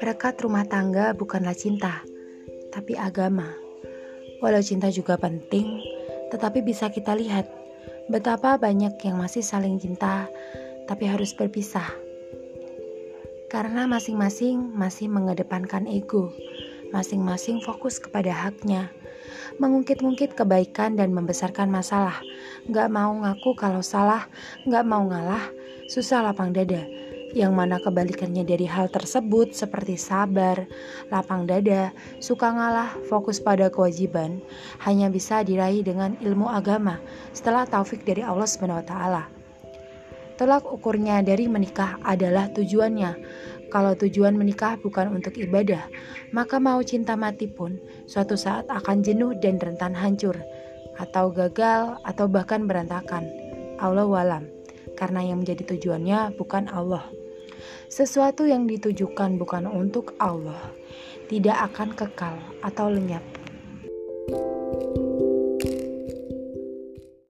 Berkat rumah tangga bukanlah cinta, tapi agama. Walau cinta juga penting, tetapi bisa kita lihat betapa banyak yang masih saling cinta, tapi harus berpisah. Karena masing-masing masih mengedepankan ego, masing-masing fokus kepada haknya, mengungkit-ungkit kebaikan dan membesarkan masalah. Gak mau ngaku kalau salah, gak mau ngalah, susah lapang dada yang mana kebalikannya dari hal tersebut seperti sabar, lapang dada, suka ngalah, fokus pada kewajiban, hanya bisa diraih dengan ilmu agama setelah taufik dari Allah SWT. Tolak ukurnya dari menikah adalah tujuannya. Kalau tujuan menikah bukan untuk ibadah, maka mau cinta mati pun suatu saat akan jenuh dan rentan hancur, atau gagal, atau bahkan berantakan. Allah walam, karena yang menjadi tujuannya bukan Allah. Sesuatu yang ditujukan bukan untuk Allah tidak akan kekal atau lenyap. thank you